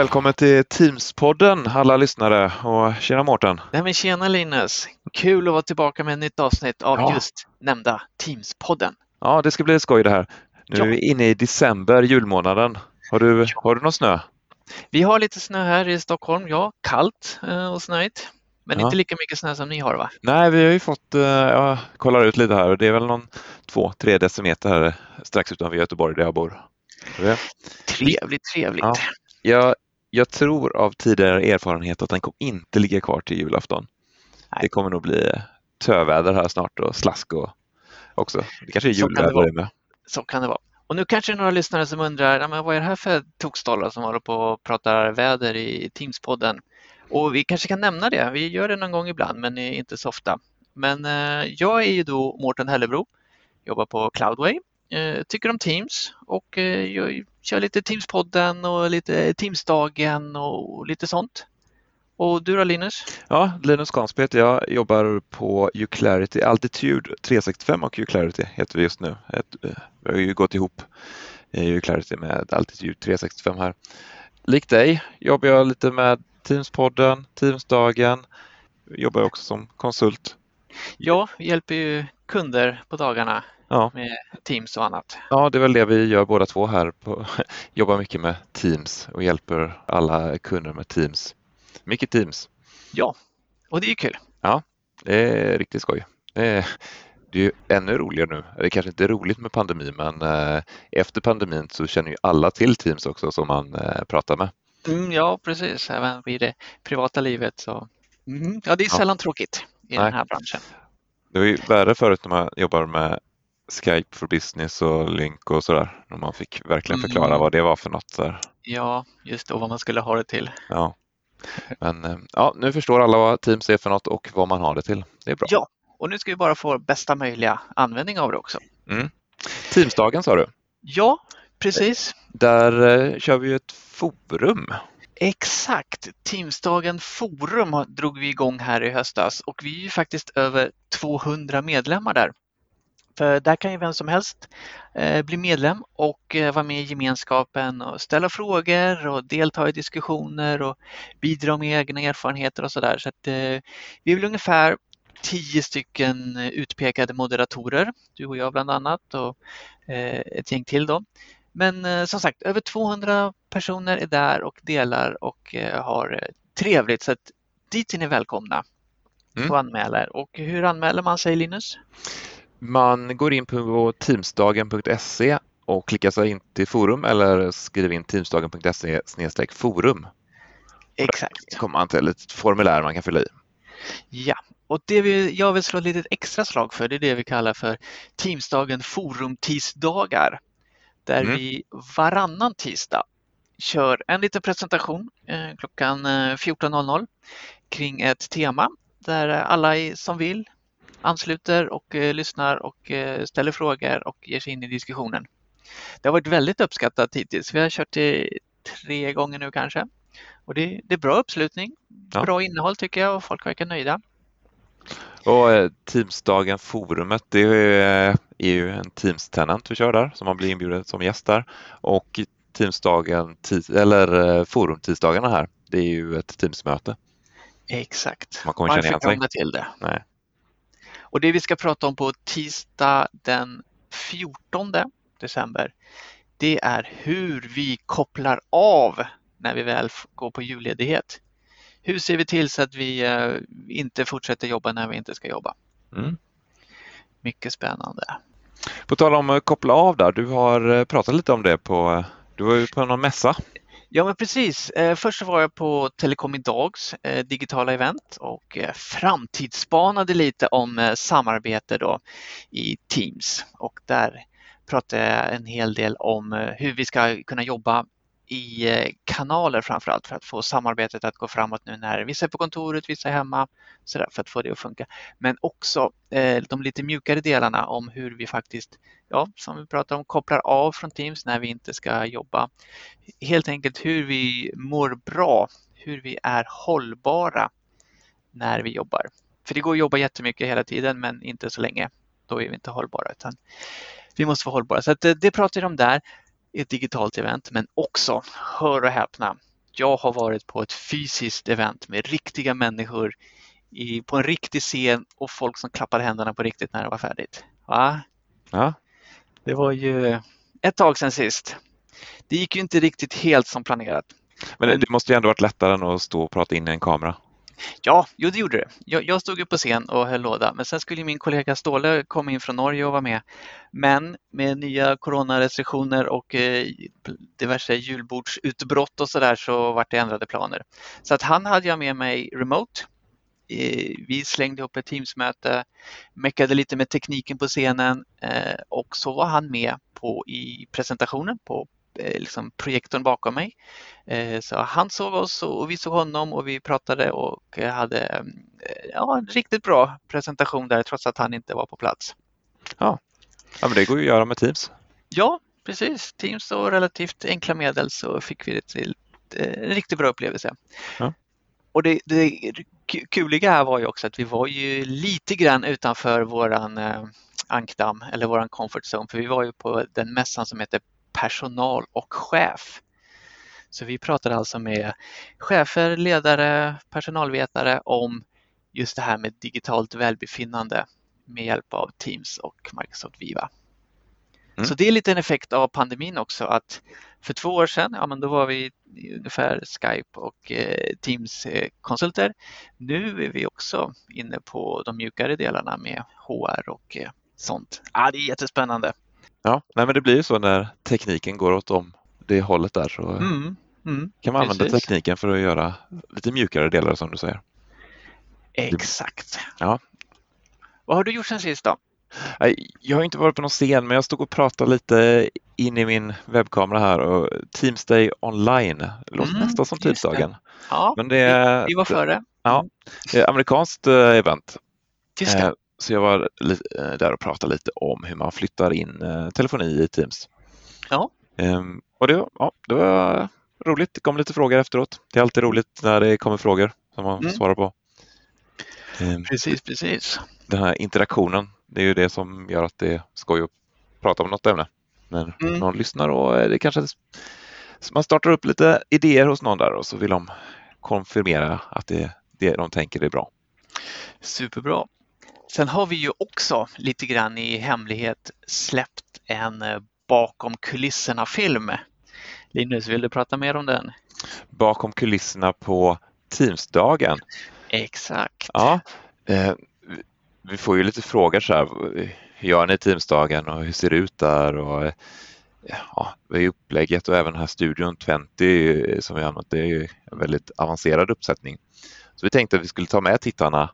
Välkommen till Teams-podden alla lyssnare och tjena Mårten! Nej men tjena Linus! Kul att vara tillbaka med ett nytt avsnitt av Ja. just nämnda Teams-podden. Ja, det ska bli skoj det här. Nu Ja. är vi inne i december, julmånaden. Har du, har du någon snö? Vi har lite snö här i Stockholm, ja, kallt eh, och snöigt. Men Ja. inte lika mycket snö som ni har va? Nej, vi har ju fått, eh, jag kollar ut lite här och det är väl någon två, tre decimeter här strax utanför Göteborg där jag bor. Trevligt, trevligt. Ja. Jag, jag tror av tidigare erfarenhet att den kommer inte ligga kvar till julafton. Nej. Det kommer nog bli töväder här snart och slask och också. Det kanske är julväder det med. Så kan det vara. Och nu kanske det är några lyssnare som undrar, men vad är det här för tokstollar som håller på och pratar väder i Teams-podden? Och vi kanske kan nämna det, vi gör det någon gång ibland men inte så ofta. Men eh, jag är ju då Mårten Hellebro, jobbar på Cloudway, eh, tycker om Teams och eh, jag kör lite Teamspodden och lite Teamsdagen och lite sånt. Och du då Linus? Ja, Linus Kanspeet, jag jobbar på Uclarity Altitude 365 och Uclarity heter vi just nu. Eh, vi har ju gått ihop Uclarity med Altitude 365 här. Likt dig jobbar jag lite med Teamspodden, Teamsdagen, jobbar också som konsult. Ja, vi hjälper ju kunder på dagarna Ja, med Teams och annat. ja, det är väl det vi gör båda två här. På, jobbar mycket med Teams och hjälper alla kunder med Teams. Mycket Teams. Ja, och det är kul. Det är riktigt skoj. Det är, det är ju ännu roligare nu. Det är kanske inte är roligt med pandemi, men eh, efter pandemin så känner ju alla till Teams också som man eh, pratar med. Mm, ja, precis. Även i det privata livet så. Mm, ja, det är Ja. sällan tråkigt i Nej. den här branschen. Det var ju värre förut när man jobbar med Skype for Business och Lync och sådär. När man fick verkligen förklara Mm. vad det var för något. Där. Ja, just det, och vad man skulle ha det till. Ja. Men eh, ja, nu förstår alla vad Teams är för något och vad man har det till. Det är bra. Ja, och nu ska vi bara få bästa möjliga användning av det också. Teamsdagen sa du. Ja, precis. Där eh, kör vi ju ett forum. Exakt. Teamsdagen Forum drog vi igång här i höstas och vi är ju faktiskt över 200 medlemmar där. För där kan ju vem som helst eh, bli medlem och eh, vara med i gemenskapen och ställa frågor och delta i diskussioner och bidra med egna erfarenheter och sådär. Så att, eh, vi är väl ungefär tio stycken utpekade moderatorer, du och jag bland annat och ett gäng till då. Men som sagt, över 200 personer är där och delar och eh, har eh, trevligt så att dit är ni välkomna Mm. och anmäla er. Och hur anmäler man sig Linus? Man går in på teamsdagen.se och klickar sig in till forum eller skriver in teamsdagen.se forum. Exakt. Så kommer man till ett formulär man kan fylla i. Ja, och det vi, jag vill slå ett litet extra slag för det är det vi kallar för Teamsdagen Forum tisdagar. Där Mm. vi varannan tisdag kör en liten presentation eh, klockan eh, 14.00 kring ett tema där alla som vill ansluter och eh, lyssnar och eh, ställer frågor och ger sig in i diskussionen. Det har varit väldigt uppskattat hittills. Vi har kört det tre gånger nu kanske. Och det, det är bra uppslutning, Ja. bra innehåll tycker jag och folk verkar nöjda. Och eh, Teamsdagen forumet det är, är ju en Teams-tenant vi kör där som man blir inbjuden som gäst där. Och Teamsdagen, tis- eller eh, forum-tisdagarna här, det är ju ett Teamsmöte. Exakt. Man kommer känna igen sig. till det? Nej. Och det vi ska prata om på tisdag den 14 december, det är hur vi kopplar av när vi väl går på julledighet. Hur ser vi till så att vi eh, inte fortsätter jobba när vi inte ska jobba? Mm. Mycket spännande. På tal om att koppla av där, du har eh, pratat lite om det på, du var ju på någon mässa. Ja men precis. Eh, först var jag på Telekom Idags eh, digitala event och eh, framtidsspanade lite om samarbete då i Teams och där pratade jag en hel del om hur vi ska kunna jobba i eh, kanaler framför allt för att få samarbetet att gå framåt nu när vissa är på kontoret, vissa är hemma, så där, för att få det att funka. Men också eh, de lite mjukare delarna om hur vi faktiskt, ja, som vi pratar om, kopplar av från Teams när vi inte ska jobba helt enkelt hur vi mår bra, hur vi är hållbara när vi jobbar. För det går att jobba jättemycket hela tiden men inte så länge. Då är vi inte hållbara utan vi måste vara hållbara. Så att det, det pratar vi om där ett digitalt event men också, hör och häpna, jag har varit på ett fysiskt event med riktiga människor i, på en riktig scen och folk som klappade händerna på riktigt när det var färdigt. Va? Ja. Det var ju ett tag sedan sist. Det gick ju inte riktigt helt som planerat. Men det, måste ju ändå varit lättare än att stå och prata in i en kamera. Ja, jo det gjorde det. Jag, jag stod ju på scen och höll låda, men sen skulle min kollega Ståle komma in från Norge och vara med. Men med nya coronarestriktioner och eh, diverse julbordsutbrott och sådär så vart det ändrade planer. Så att han hade jag med mig remote. Eh, vi slängde ihop ett Teamsmöte, meckade lite med tekniken på scenen eh, och så var han med på i presentationen på liksom projektorn bakom mig. Eh, så han såg oss och vi såg honom och vi pratade och hade eh, ja, en riktigt bra presentation där trots att han inte var på plats. Ja, ja men det går ju att göra med Teams. Ja, precis. Teams och relativt enkla medel så fick vi det till en riktigt bra upplevelse. Ja. Och det, det kuliga här var ju också att vi var ju lite grann utanför våran eh, ankdamm eller våran comfort zone för vi var ju på den mässan som heter personal och chef. Så vi pratade alltså med chefer, ledare, personalvetare om just det här med digitalt välbefinnande med hjälp av Teams och Microsoft Viva. Mm. Så det är lite en effekt av pandemin också att för två år sedan, ja men då var vi ungefär Skype och eh, Teams-konsulter. Nu är vi också inne på de mjukare delarna med HR och eh, sånt. Ja, det är jättespännande. Ja, nej, men det blir ju så när tekniken går åt om det hållet där så mm, mm, kan man använda precis. tekniken för att göra lite mjukare delar som du säger. Exakt. Ja. Vad har du gjort sen sist då? Jag har inte varit på någon scen men jag stod och pratade lite in i min webbkamera här och Teams Day online det låter mm, nästan som Teamsdagen. Ja, men det, vi var före. Ja, det är amerikanskt eh, event. Just det. Eh, så jag var eh, där och pratade lite om hur man flyttar in eh, telefoni i Teams. Ja. Ehm, och det, ja, det var roligt. Det kom lite frågor efteråt. Det är alltid roligt när det kommer frågor som man mm. svarar på. Ehm, precis, precis. Den här interaktionen, det är ju det som gör att det är skoj att prata om något ämne. När mm. någon lyssnar och det kanske man startar upp lite idéer hos någon där och så vill de konfirmera att det, det de tänker är bra. Superbra. Sen har vi ju också lite grann i hemlighet släppt en eh, bakom kulisserna-film. Linus, vill du prata mer om den? Bakom kulisserna på Teamsdagen? Exakt. Ja, eh, vi får ju lite frågor så här. Hur gör ni Teamsdagen och hur ser det ut där? Och, eh, ja, det är upplägget och även den här studion 20 som vi har använt. Det är ju en väldigt avancerad uppsättning. Så vi tänkte att vi skulle ta med tittarna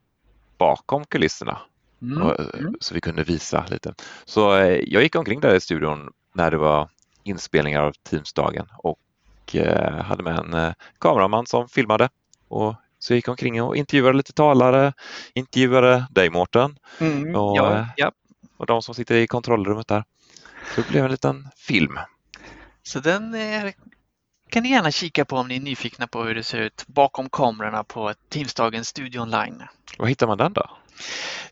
bakom kulisserna. Mm. Och, eh, mm. Så vi kunde visa lite. Så eh, jag gick omkring där i studion när det var inspelningar av Teamsdagen och eh, hade med en kameraman som filmade. Och så jag gick omkring och intervjuade lite talare, intervjuade dig Mårten mm, och, ja, ja. och de som sitter i kontrollrummet där. Så det blev en liten film. Så den kan ni gärna kika på om ni är nyfikna på hur det ser ut bakom kamerorna på Teamsdagens Studio Online. Var hittar man den då?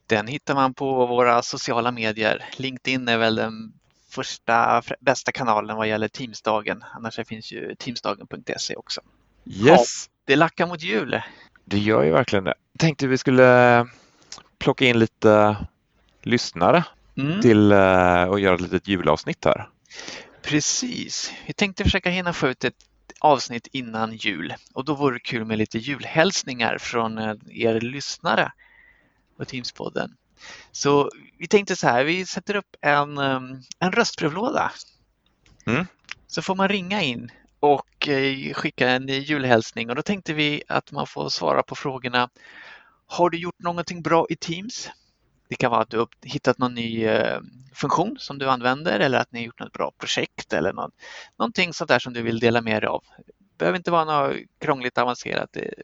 Den hittar man på våra sociala medier. LinkedIn är väl den första bästa kanalen vad gäller Teamsdagen. Annars finns ju teamsdagen.se också. Yes! Ja, det lackar mot jul. Det gör ju verkligen det. Tänkte vi skulle plocka in lite lyssnare mm. till eh, göra ett litet julavsnitt här. Precis. Vi tänkte försöka hinna få ut ett avsnitt innan jul och då vore det kul med lite julhälsningar från eh, er lyssnare på Teamspodden. Så vi tänkte så här, vi sätter upp en, ehm, en röstbrevlåda. Mm. Så får man ringa in och eh, skicka en julhälsning och då tänkte vi att man får svara på frågorna. Har du gjort någonting bra i Teams? Det kan vara att du har hittat någon ny eh, funktion som du använder eller att ni har gjort något bra projekt eller någon, någonting sånt där som du vill dela med dig av. Det behöver inte vara något krångligt avancerat, det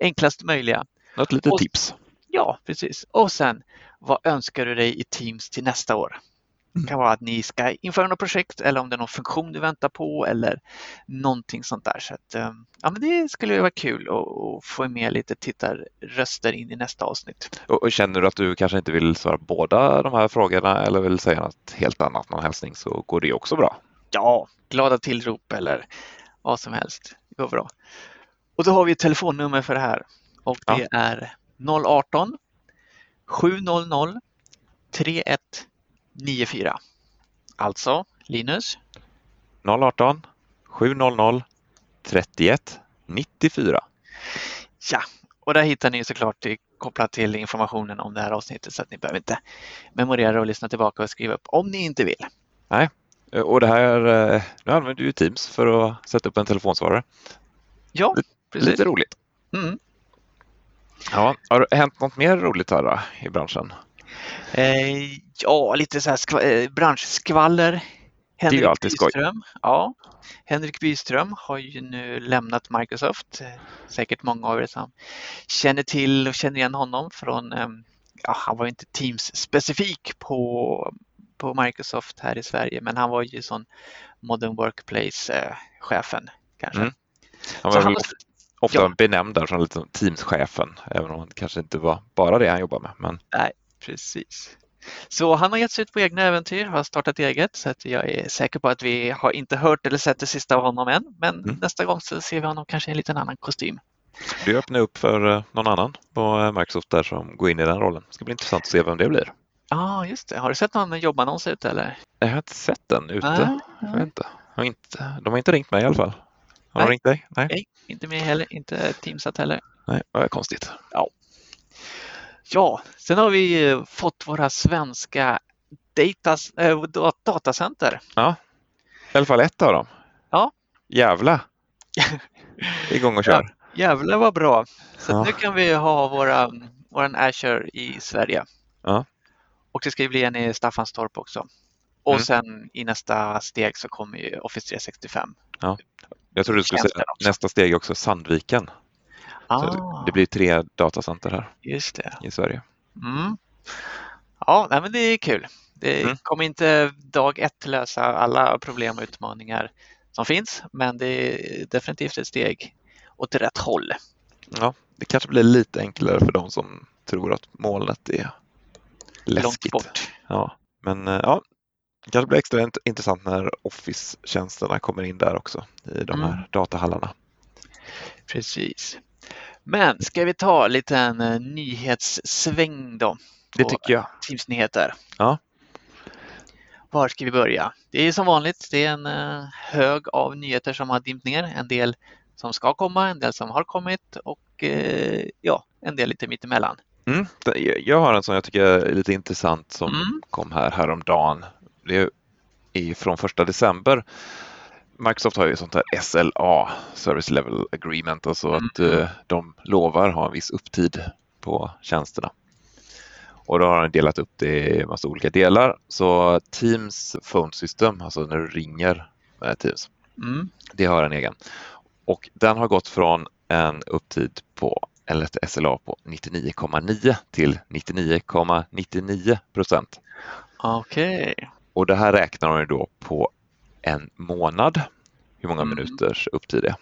enklast möjliga. Något litet tips. Ja, precis. Och sen, vad önskar du dig i Teams till nästa år? Det kan vara att ni ska införa något projekt eller om det är någon funktion du väntar på eller någonting sånt där. Så att, eh, ja, men det skulle vara kul att få med lite tittarröster in i nästa avsnitt. Och, och, känner du att du kanske inte vill svara båda de här frågorna eller vill säga något helt annat, någon hälsning, så går det också bra? Ja, glada tillrop eller vad som helst. går bra. Och då har vi ett telefonnummer för det här och det ja. är 018 700 3194. Alltså Linus? 018 700 31 94. Ja, och där hittar ni såklart kopplat till informationen om det här avsnittet så att ni behöver inte memorera och lyssna tillbaka och skriva upp om ni inte vill. Nej, och det här, eh, nu använder du Teams för att sätta upp en telefonsvarare. Ja, precis. Lite roligt. Mm. Ja, har det hänt något mer roligt här då, i branschen? Eh, ja, lite så här skva, eh, branschskvaller. Henrik det är ju alltid Byström, skoj. Ja, Henrik Byström har ju nu lämnat Microsoft. Säkert många av er som känner till och känner igen honom från, ehm, ja, han var inte Teams specifik på, på Microsoft här i Sverige, men han var ju sån Modern Workplace-chefen kanske. Mm. Han var, han var ofta ja. benämnd där som Teams-chefen, även om det kanske inte var bara det han jobbade med. Men... Nej, precis. Så han har gett sig ut på egna äventyr, har startat eget så att jag är säker på att vi har inte hört eller sett det sista av honom än. Men mm. nästa gång så ser vi honom kanske i en liten annan kostym. Du öppnar upp för eh, någon annan på eh, Microsoft där som går in i den rollen. Det ska bli intressant att se vem det blir. Ja, ah, just det. Har du sett någon jobbannons ute eller? Jag har inte sett den ute. Nej, jag vet inte. Har inte. De har inte ringt mig i alla fall. Har de ringt dig? Nej. Nej, inte mig heller. Inte Teamsat heller. Nej, det är konstigt. Ja. Ja, sen har vi eh, fått våra svenska datas, äh, datacenter. Ja, i alla fall ett av dem. Ja. Jävla igång och kör. Ja, jävla var bra. Så ja. nu kan vi ha våra, våran Azure i Sverige. Ja. Och det ska bli en i Staffanstorp också. Och mm. sen i nästa steg så kommer ju Office 365. Ja. Jag tror du skulle säga nästa steg också Sandviken. Ah. det blir tre datacenter här Just det. i Sverige. Mm. Ja, nej, men det är kul. Det mm. kommer inte dag ett lösa alla problem och utmaningar som finns, men det är definitivt ett steg åt rätt håll. Ja, det kanske blir lite enklare för de som tror att molnet är läskigt. Långt bort. Ja, men eh, ja, det kanske blir extra intressant när Office-tjänsterna kommer in där också i de här mm. datahallarna. Precis. Men ska vi ta en liten eh, nyhetssväng då? Det tycker jag. Teams-nyheter. Ja. Var ska vi börja? Det är som vanligt, det är en eh, hög av nyheter som har dimpt ner. En del som ska komma, en del som har kommit och eh, ja, en del lite mittemellan. Mm. Jag har en som jag tycker är lite intressant som mm. kom här häromdagen. Det är från första december Microsoft har ju sånt här SLA, Service Level Agreement, alltså mm. att uh, de lovar ha en viss upptid på tjänsterna. Och då har de delat upp det i massa olika delar. Så Teams Phone System, alltså när du ringer med Teams, mm. det har en egen. Och den har gått från en upptid på eller ett SLA på 99,9 till 99,99 procent. Okej. Okay. Och det här räknar de då på en månad hur många mm. minuters upptid det är.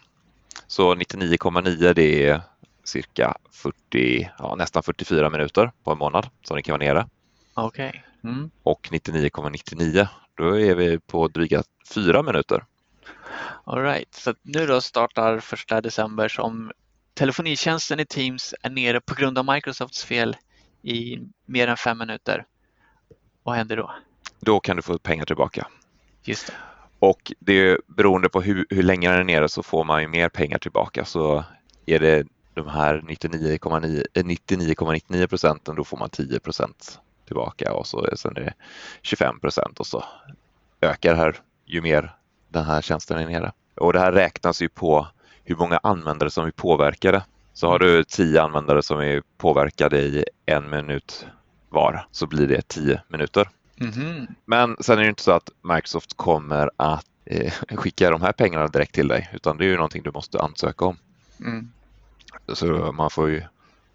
Så 99,9 det är cirka 40, ja, nästan 44 minuter på en månad som det kan vara nere. Okay. Mm. Och 99,99 då är vi på dryga fyra minuter. All right. så nu då startar första december som telefonitjänsten i Teams är nere på grund av Microsofts fel i mer än fem minuter. Vad händer då? Då kan du få pengar tillbaka. Just det. Och det är beroende på hur, hur länge den är nere så får man ju mer pengar tillbaka. Så är det de här 99,99 eh, procenten då får man 10 procent tillbaka och så sen är det 25 procent och så ökar det här ju mer den här tjänsten är nere. Och det här räknas ju på hur många användare som är påverkade. Så har du 10 användare som är påverkade i en minut var så blir det 10 minuter. Mm-hmm. Men sen är det inte så att Microsoft kommer att eh, skicka de här pengarna direkt till dig utan det är ju någonting du måste ansöka om. Mm. Så man får ju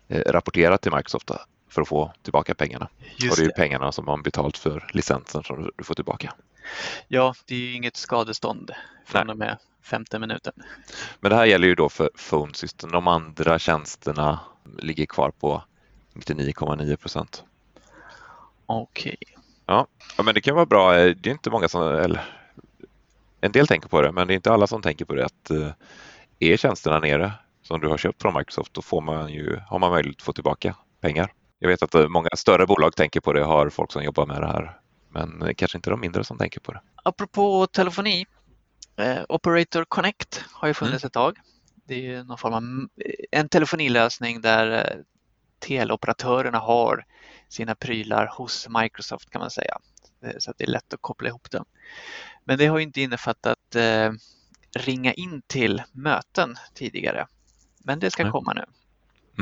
eh, rapportera till Microsoft för att få tillbaka pengarna. Just och det är ju pengarna som man betalt för licensen som du får tillbaka. Ja, det är ju inget skadestånd från och med femte minuten. Men det här gäller ju då för Phone System. De andra tjänsterna ligger kvar på 99,9 procent. Okej. Okay. Ja. ja, men det kan vara bra. Det är inte många som, eller en del tänker på det, men det är inte alla som tänker på det att eh, är tjänsterna nere som du har köpt från Microsoft, då får man ju, har man möjlighet att få tillbaka pengar. Jag vet att eh, många större bolag tänker på det, har folk som jobbar med det här, men kanske inte de mindre som tänker på det. Apropå telefoni, eh, Operator Connect har ju funnits mm. ett tag. Det är någon form av en telefonilösning där eh, teleoperatörerna har sina prylar hos Microsoft kan man säga. Så att det är lätt att koppla ihop dem. Men det har inte innefattat eh, ringa in till möten tidigare. Men det ska mm. komma nu.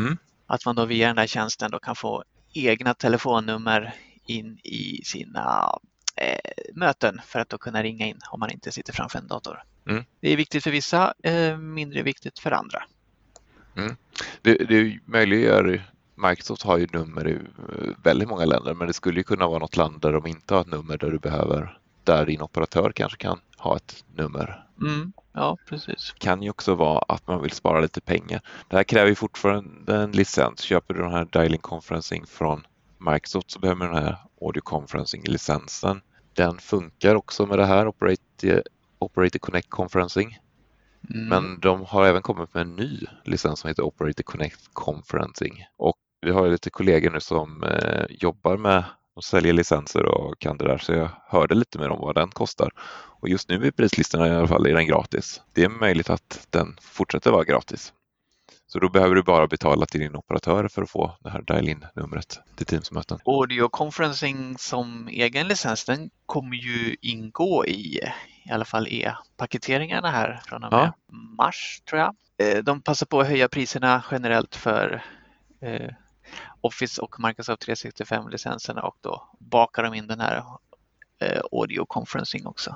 Mm. Att man då via den där tjänsten då kan få egna telefonnummer in i sina eh, möten för att då kunna ringa in om man inte sitter framför en dator. Mm. Det är viktigt för vissa, eh, mindre viktigt för andra. Mm. Det, det möjliggör Microsoft har ju nummer i eh, väldigt många länder men det skulle ju kunna vara något land där de inte har ett nummer där du behöver, där din operatör kanske kan ha ett nummer. Mm, ja, precis. Det kan ju också vara att man vill spara lite pengar. Det här kräver ju fortfarande en licens. Köper du den här Dialing Conferencing från Microsoft så behöver du den här Audio Conferencing-licensen. Den funkar också med det här Operator, Operator Connect Conferencing. Mm. Men de har även kommit med en ny licens som heter Operator Connect Conferencing och vi har lite kollegor nu som eh, jobbar med att sälja licenser och kan det där så jag hörde lite mer om vad den kostar. Och just nu i prislistorna i alla fall är den gratis. Det är möjligt att den fortsätter vara gratis. Så då behöver du bara betala till din operatör för att få det här dial-in-numret till Teams-möten. Audio conferencing som egen licens, den kommer ju ingå i i alla fall e-paketeringarna här från och med ja. mars tror jag. Eh, de passar på att höja priserna generellt för eh, Office och Microsoft 365-licenserna och då bakar de in den här eh, audio conferencing också.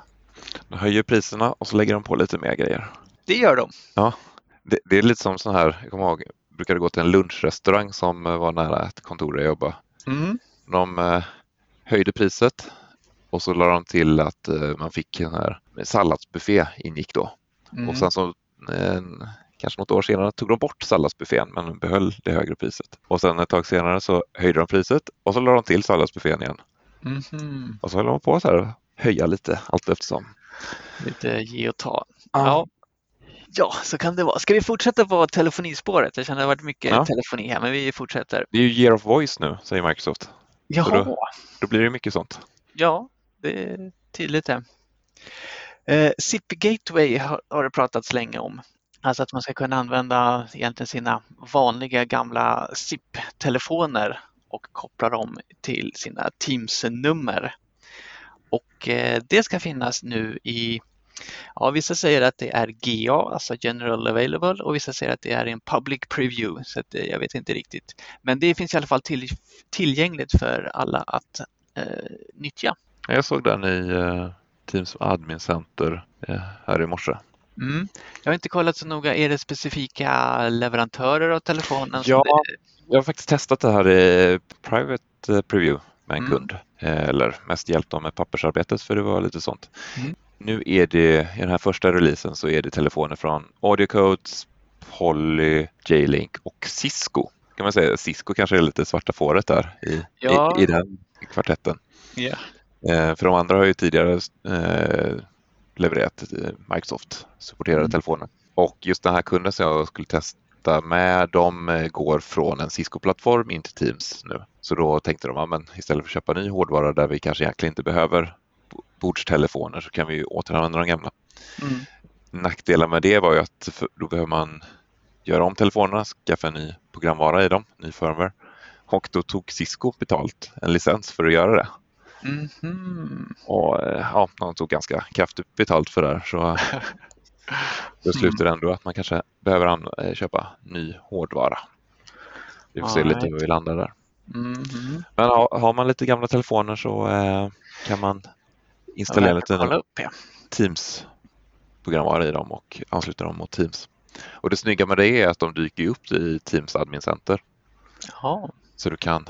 De höjer priserna och så lägger de på lite mer grejer. Det gör de. Ja, det, det är lite som så här, jag kommer ihåg, jag brukade gå till en lunchrestaurang som var nära ett kontor där jag jobbade. Mm. De eh, höjde priset och så la de till att eh, man fick en här salladsbuffé ingick då. Mm. Och sen så en, kanske något år senare tog de bort salladsbuffén men behöll det högre priset. Och sen ett tag senare så höjde de priset och så la de till salladsbuffén igen. Mm. Och så höll de på så här höja lite allt eftersom. Lite ge och ta. Ja. ja. så kan det vara. Ska vi fortsätta på telefonispåret? Jag känner att det har varit mycket ja. telefoni här, men vi fortsätter. Det är ju year of voice nu, säger Microsoft. Jaha. Då, då, blir det mycket sånt. Ja, det är tydligt det. Eh, SIP Gateway har, har det pratats länge om. Alltså att man ska kunna använda egentligen sina vanliga gamla SIP-telefoner och koppla dem till sina Teams-nummer. Och eh, det ska finnas nu i, ja vissa säger att det är GA, alltså General Available och vissa säger att det är en Public Preview, så att, eh, jag vet inte riktigt. Men det finns i alla fall till, tillgängligt för alla att eh, nyttja. Jag såg den i eh, Teams Admin Center eh, här i morse. Mm. Jag har inte kollat så noga. Är det specifika leverantörer av telefonen? Ja, det... jag har faktiskt testat det här i Private eh, Preview med en mm. kund. Eller mest hjälpt dem med pappersarbetet för det var lite sånt. Mm. Nu är det i den här första releasen så är det telefoner från AudioCodes, Poly, J-Link och Cisco. Kan man säga. Cisco kanske är lite svarta fåret där i, ja. i, i den kvartetten. Yeah. Eh, för de andra har ju tidigare eh, levererat eh, Microsoft supporterade mm. telefoner. Och just den här kunden som jag skulle testa med, de går från en Cisco-plattform in till Teams nu. Så då tänkte de, att istället för att köpa ny hårdvara där vi kanske egentligen inte behöver bordstelefoner så kan vi återanvända de gamla. Mm. Nackdelen med det var ju att då behöver man göra om telefonerna, skaffa en ny programvara i dem, ny firmware. Och då tog Cisco betalt en licens för att göra det. Mm -hmm. Och eh, ja, de tog ganska kraftigt betalt för det här. Så det slutade ändå att man kanske behöver eh, köpa ny hårdvara. Vi får All se right. lite hur vi landar där. Mm -hmm. Men har man lite gamla telefoner så eh, kan man installera lite ja. Teams programvara i dem och ansluta dem mot Teams. Och det snygga med det är att de dyker upp i Teams Admin Center. Jaha. Så du kan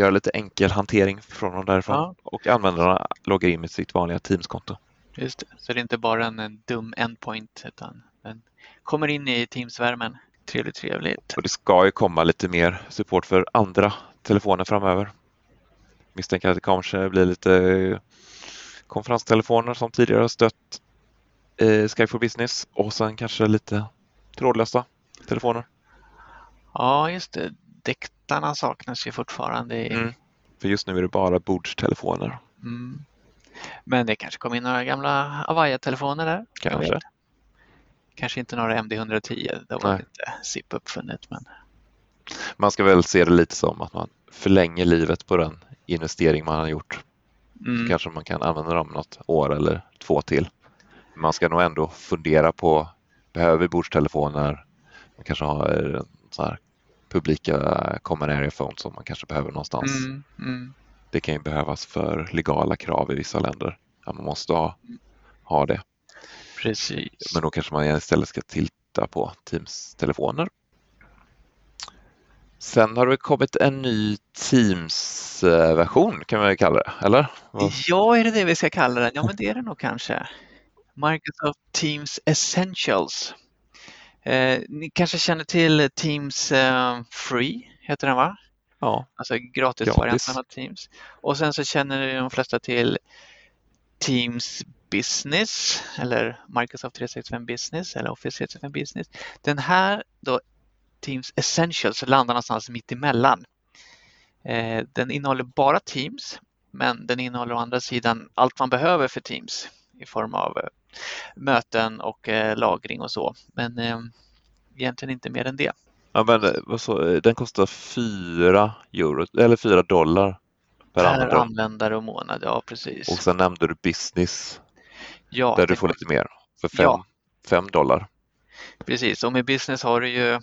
göra lite enkel hantering från dem därifrån ja. och användarna loggar in med sitt vanliga Teams-konto. Just det, så det är inte bara en, en dum endpoint utan den kommer in i Teams-värmen. Trevligt, trevligt. Och det ska ju komma lite mer support för andra telefoner framöver. Misstänker att det kanske blir lite konferenstelefoner som tidigare har stött eh, Skype for Business och sen kanske lite trådlösa telefoner. Ja, just det. Dektarna saknas ju fortfarande. Mm. För just nu är det bara bordstelefoner. Mm. Men det kanske kommer in några gamla Avaya-telefoner där. Kanske. Kanske inte några MD110, det var Nej. inte SIP uppfunnet. Men... Man ska väl se det lite som att man förlänger livet på den investering man har gjort. Mm. Kanske man kan använda dem något år eller två till. Man ska nog ändå fundera på, behöver vi bordstelefoner? Man kanske har eh, så här publika common area phones som man kanske behöver någonstans. Mm. Mm. Det kan ju behövas för legala krav i vissa länder. Att man måste ha, ha det. Precis. Men då kanske man istället ska titta på Teams-telefoner. Sen har det kommit en ny Teams-version kan man kalla det, eller? Ja, är det det vi ska kalla den? Ja, men det är det nog kanske. Microsoft Teams Essentials. Eh, ni kanske känner till Teams eh, Free, heter den va? Ja, Alltså gratisvarianten Gratis. av Teams. Och sen så känner de flesta till Teams Business eller Microsoft 365 Business eller Office 365 Business. Den här då Teams Essentials landar någonstans mitt emellan. Eh, den innehåller bara Teams men den innehåller å andra sidan allt man behöver för Teams i form av eh, möten och eh, lagring och så. Men eh, egentligen inte mer än det. ja men vad så, eh, den kostar 4 euro, eller 4 dollar per Per användare. användare och månad, ja precis. Och sen nämnde du business ja, där du får lite mer för 5 Ja. fem dollar. Precis, och med business har du ju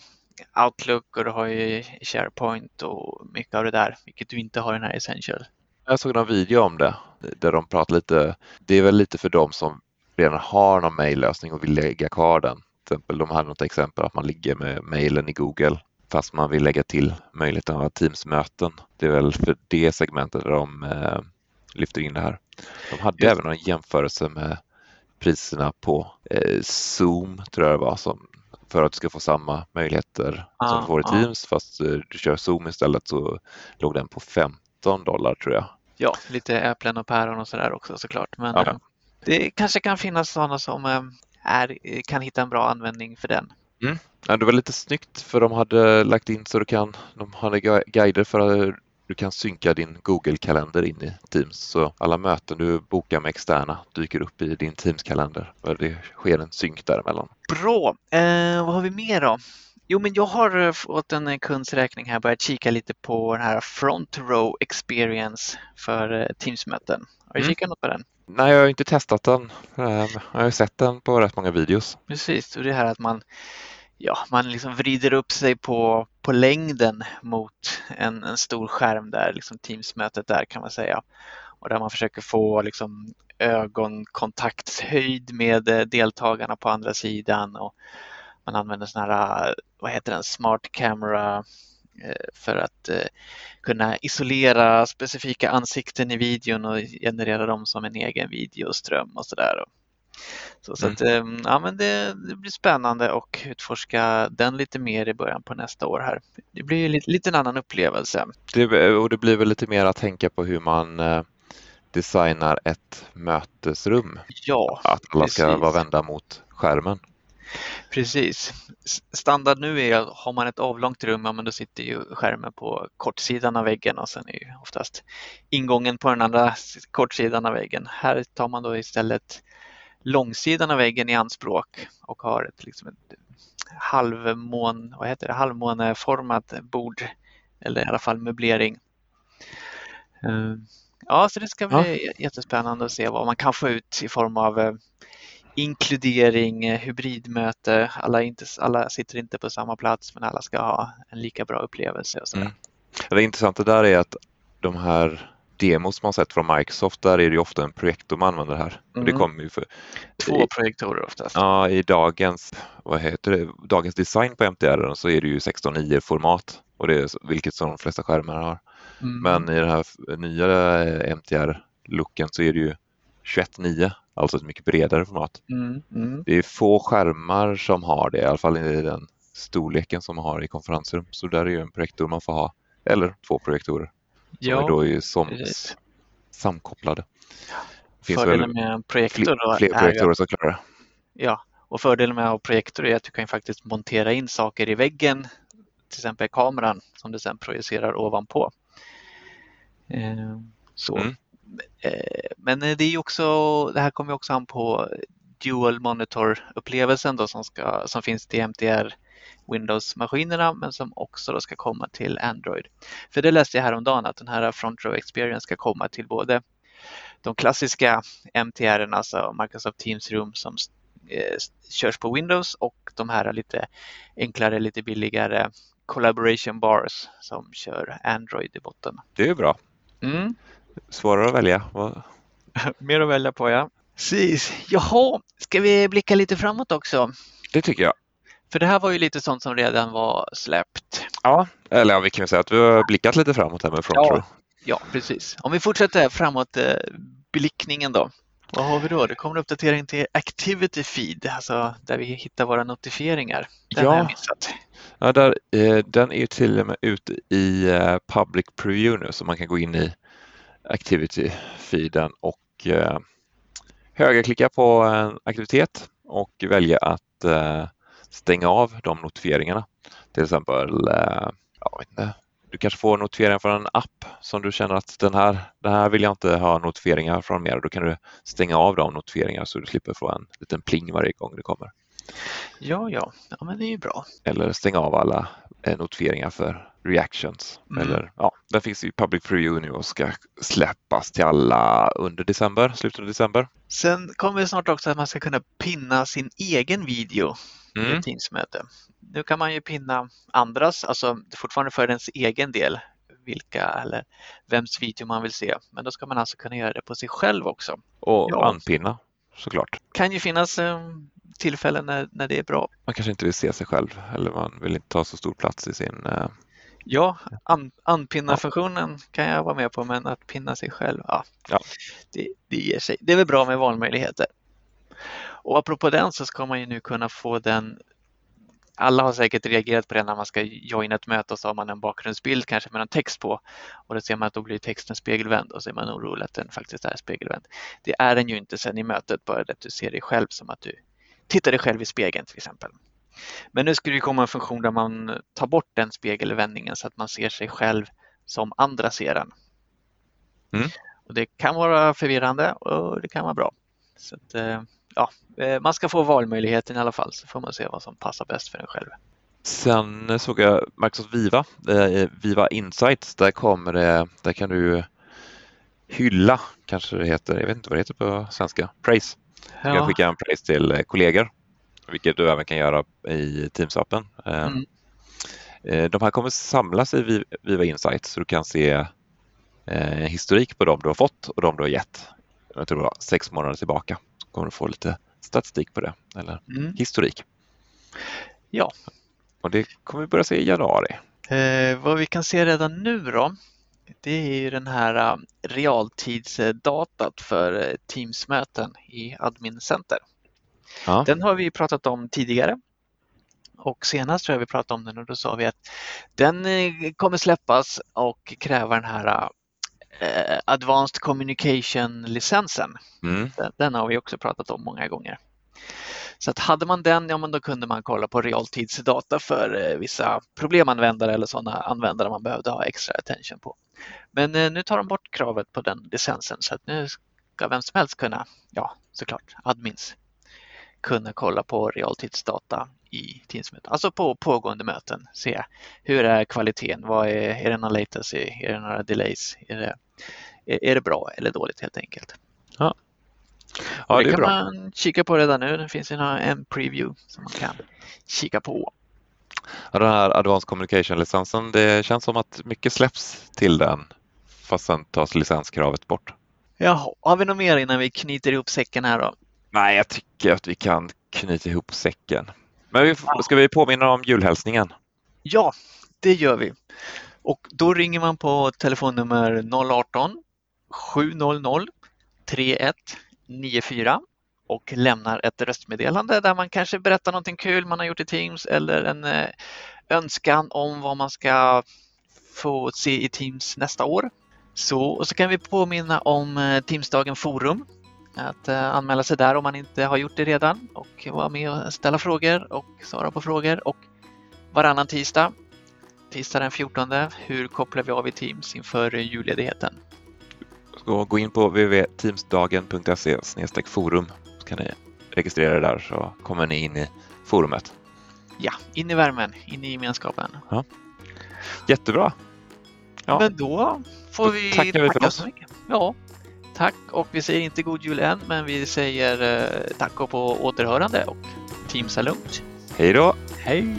Outlook och du har ju SharePoint och mycket av det där, vilket du inte har i den här Essential. Jag såg en video om det där de pratar lite, det är väl lite för dem som redan har någon mejllösning och vill lägga kvar den. Till exempel, de hade något exempel att man ligger med mejlen i Google fast man vill lägga till möjligheten att ha Teams-möten. Det är väl för det segmentet där de eh, lyfter in det här. De hade Just. även en jämförelse med priserna på eh, Zoom, tror jag det var, som, för att du ska få samma möjligheter Ja, som du får i ja. Teams fast eh, du kör Zoom istället så låg den på 15 dollar tror jag. Ja, lite äpplen och päron och sådär också såklart. Men Ja. Eh, det kanske kan finnas sådana som eh, är, kan hitta en bra användning för den. Ja, det var lite snyggt för de hade lagt in så du kan, de hade gu- guider för att du kan synka din Google-kalender in i Teams. Så alla möten du bokar med externa dyker upp i din Teams-kalender. Det sker en synk däremellan. Bra, eh, vad har vi mer då? Jo, men jag har eh, fått en eh, kunds räkning här börjat kika lite på den här Front Row Experience för eh, Teams-möten. Har du Mm. kikat något på den? Nej, jag har inte testat den. Ehm, jag har ju sett den på rätt många videos. Precis, och det här att man, ja, man liksom vrider upp sig på, på längden mot en, en stor skärm där, liksom Teams-mötet där kan man säga. Och där man försöker få liksom ögonkontaktshöjd med eh, deltagarna på andra sidan och man använder sådana här, eh, vad heter den, smart camera för att eh, kunna isolera specifika ansikten i videon och generera dem som en egen videoström och sådär. Så, så Mm. att, eh, ja, men det, det blir spännande och utforska den lite mer i början på nästa år här. Det blir lite, lite en annan upplevelse. Det, och det blir väl lite mer att tänka på hur man eh, designar ett mötesrum. Ja, Att alla ska Precis. vara vända mot skärmen. Precis. Standard nu är att har man ett avlångt rum, ja, men då sitter ju skärmen på kortsidan av väggen och sen är ju oftast ingången på den andra kortsidan av väggen. Här tar man då istället långsidan av väggen i anspråk och har ett, liksom ett halvmån, vad heter det, halvmåneformat bord eller i alla fall möblering. Eh, Ja, så det ska bli jättespännande att se vad man kan få ut i form av eh, inkludering, eh, hybridmöte. Alla, inte, alla sitter inte på samma plats men alla ska ha en lika bra upplevelse. Och. Mm. Det intressanta där är att de här demos man sett från Microsoft, där är det ju ofta en projektor man använder här. Och det Mm. kommer ju för, Två projektorer oftast. ja, i dagens, vad heter det, dagens design på MTR så är det ju 16.9 format, och det är, vilket som de flesta skärmar har. Mm. Men i den här nya MTR-looken så är det ju 21.9, alltså ett mycket bredare format. Mm, mm. Det är få skärmar som har det, i alla fall i den storleken som man har i konferensrum. Så där är ju en projektor man får ha, eller två projektorer. Som är Ja, då är som samkopplade. Finns Fördelen med fler, projektor fler ju projektorer som klarar det. ja, Och fördelen med att ha projektor är att du kan faktiskt montera in saker i väggen, till exempel kameran som du sedan projicerar ovanpå. Eh, så. Mm. Eh, men det är också, det här kommer också an på dual monitor-upplevelsen då som, ska, som finns till MTR Windows-maskinerna men som också då ska komma till Android. För det läste jag häromdagen att den här Front Row Experience ska komma till både de klassiska MTR, alltså Microsoft Teams Room som eh, körs på Windows och de här lite enklare, lite billigare Collaboration Bars som kör Android i botten. Det är bra. Mm. Svårare att välja. Mer att välja på ja. Precis. Jaha, ska vi blicka lite framåt också? Det tycker jag. För det här var ju lite sånt som redan var släppt. Ja, eller ja, vi kan väl säga att vi har blickat lite framåt här med Front ja, ja, precis. Om vi fortsätter framåt eh, blickningen då. Vad har vi då? Det kommer en uppdatering till Activity Feed, alltså där vi hittar våra notifieringar. Den ja. har jag missat. Ja, där, eh, den är ju till och med ute i eh, Public Preview nu så man kan gå in i Activity-feeden och eh, högerklicka på en aktivitet och välja att eh, stänga av de notifieringarna. Till exempel, eh, jag vet inte, du kanske får notifieringar från en app som du känner att den här, den här vill jag inte ha notifieringar från mer. Då kan du stänga av de notifieringarna så du slipper få en liten pling varje gång det kommer. Ja, ja, ja men det är ju bra. Eller stänga av alla eh, notifieringar för reactions. Mm. Eller, ja, den finns i public preview nu och ska släppas till alla under december, slutet av december. Sen kommer det snart också att man ska kunna pinna sin egen video mm. i ett Teamsmöte. Nu kan man ju pinna andras, alltså fortfarande för ens egen del, vilka eller vems video man vill se. Men då ska man alltså kunna göra det på sig själv också. Och ja. anpinna såklart. kan ju finnas eh, tillfällen när, när det är bra. Man kanske inte vill se sig själv eller man vill inte ta så stor plats i sin eh... Ja, an, anpinna-funktionen kan jag vara med på men att pinna sig själv, ja, ja. Det, det ger sig. Det är väl bra med valmöjligheter. Och apropå den så ska man ju nu kunna få den alla har säkert reagerat på det när man ska joina ett möte och så har man en bakgrundsbild kanske med en text på och då ser man att då blir texten spegelvänd och så är man orolig att den faktiskt är spegelvänd. Det är den ju inte sen i mötet, bara att du ser dig själv som att du tittar dig själv i spegeln till exempel. Men nu ska det komma en funktion där man tar bort den spegelvändningen så att man ser sig själv som andra ser den. Mm. Och Det kan vara förvirrande och det kan vara bra. Så att, eh, ja, eh, man ska få valmöjligheten i alla fall så får man se vad som passar bäst för en själv. Sen såg jag Microsoft Viva, eh, Viva Insights, där kommer det, där kan du hylla, kanske det heter, jag vet inte vad det heter på svenska, praise. Du kan skicka en praise till kollegor, vilket du även kan göra i Teams-appen. Mm. De här kommer samlas i Viva Insights så du kan se historik på dem du har fått och de du har gett. Jag tror det var sex månader tillbaka kommer du få lite statistik på det, eller mm. historik. Ja. Och det kommer vi börja se i januari. Eh, vad vi kan se redan nu då, det är ju den här uh, realtidsdatat för uh, Teams-möten i Admin Center. Ja. Den har vi pratat om tidigare och senast tror jag vi pratade om den och då sa vi att den uh, kommer släppas och kräva den här eh, Advanced Communication-licensen. Mm. Den, den, har vi också pratat om många gånger. Så att hade man den, ja men då kunde man kolla på realtidsdata för eh, vissa problemanvändare eller sådana användare man behövde ha extra attention på. Men eh, nu tar de bort kravet på den licensen så att nu ska vem som helst kunna, ja såklart, admins, kunna kolla på realtidsdata i Teamsmöten, alltså på pågående möten. Se hur är kvaliteten? Vad är, är det någon latency? Är det några delays? Är det är det bra eller dåligt helt enkelt. Ja. Ja, det, det kan bra. man kika på redan nu. Det finns en preview som man kan kika på. Ja, den här Advanced Communication-licensen, det känns som att mycket släpps till den fast sen tas licenskravet bort. Jaha, har vi något mer innan vi knyter ihop säcken här då? Nej, jag tycker att vi kan knyta ihop säcken. Men vi, ska vi påminna om julhälsningen? Ja, det gör vi. Och då ringer man på telefonnummer 018 700 9.4 och lämnar ett röstmeddelande där man kanske berättar någonting kul man har gjort i Teams eller en eh, önskan om vad man ska få se i Teams nästa år. Så, och så kan vi påminna om eh, Teamsdagen Forum att eh, anmäla sig där om man inte har gjort det redan och vara med och ställa frågor och svara på frågor. Och varannan tisdag, tisdag den 14, hur kopplar vi av i Teams inför julledigheten? Så gå in på www.teamsdagen.se forum så kan ni registrera er där så kommer ni in i forumet. Ja, in i värmen, in i gemenskapen. Ja. Jättebra! Ja. Men då får då vi tackar vi för tacka oss. Ja, tack och vi säger inte god jul än, men vi säger eh, tack och på återhörande och Teamsa lugnt. Hej då! Hej!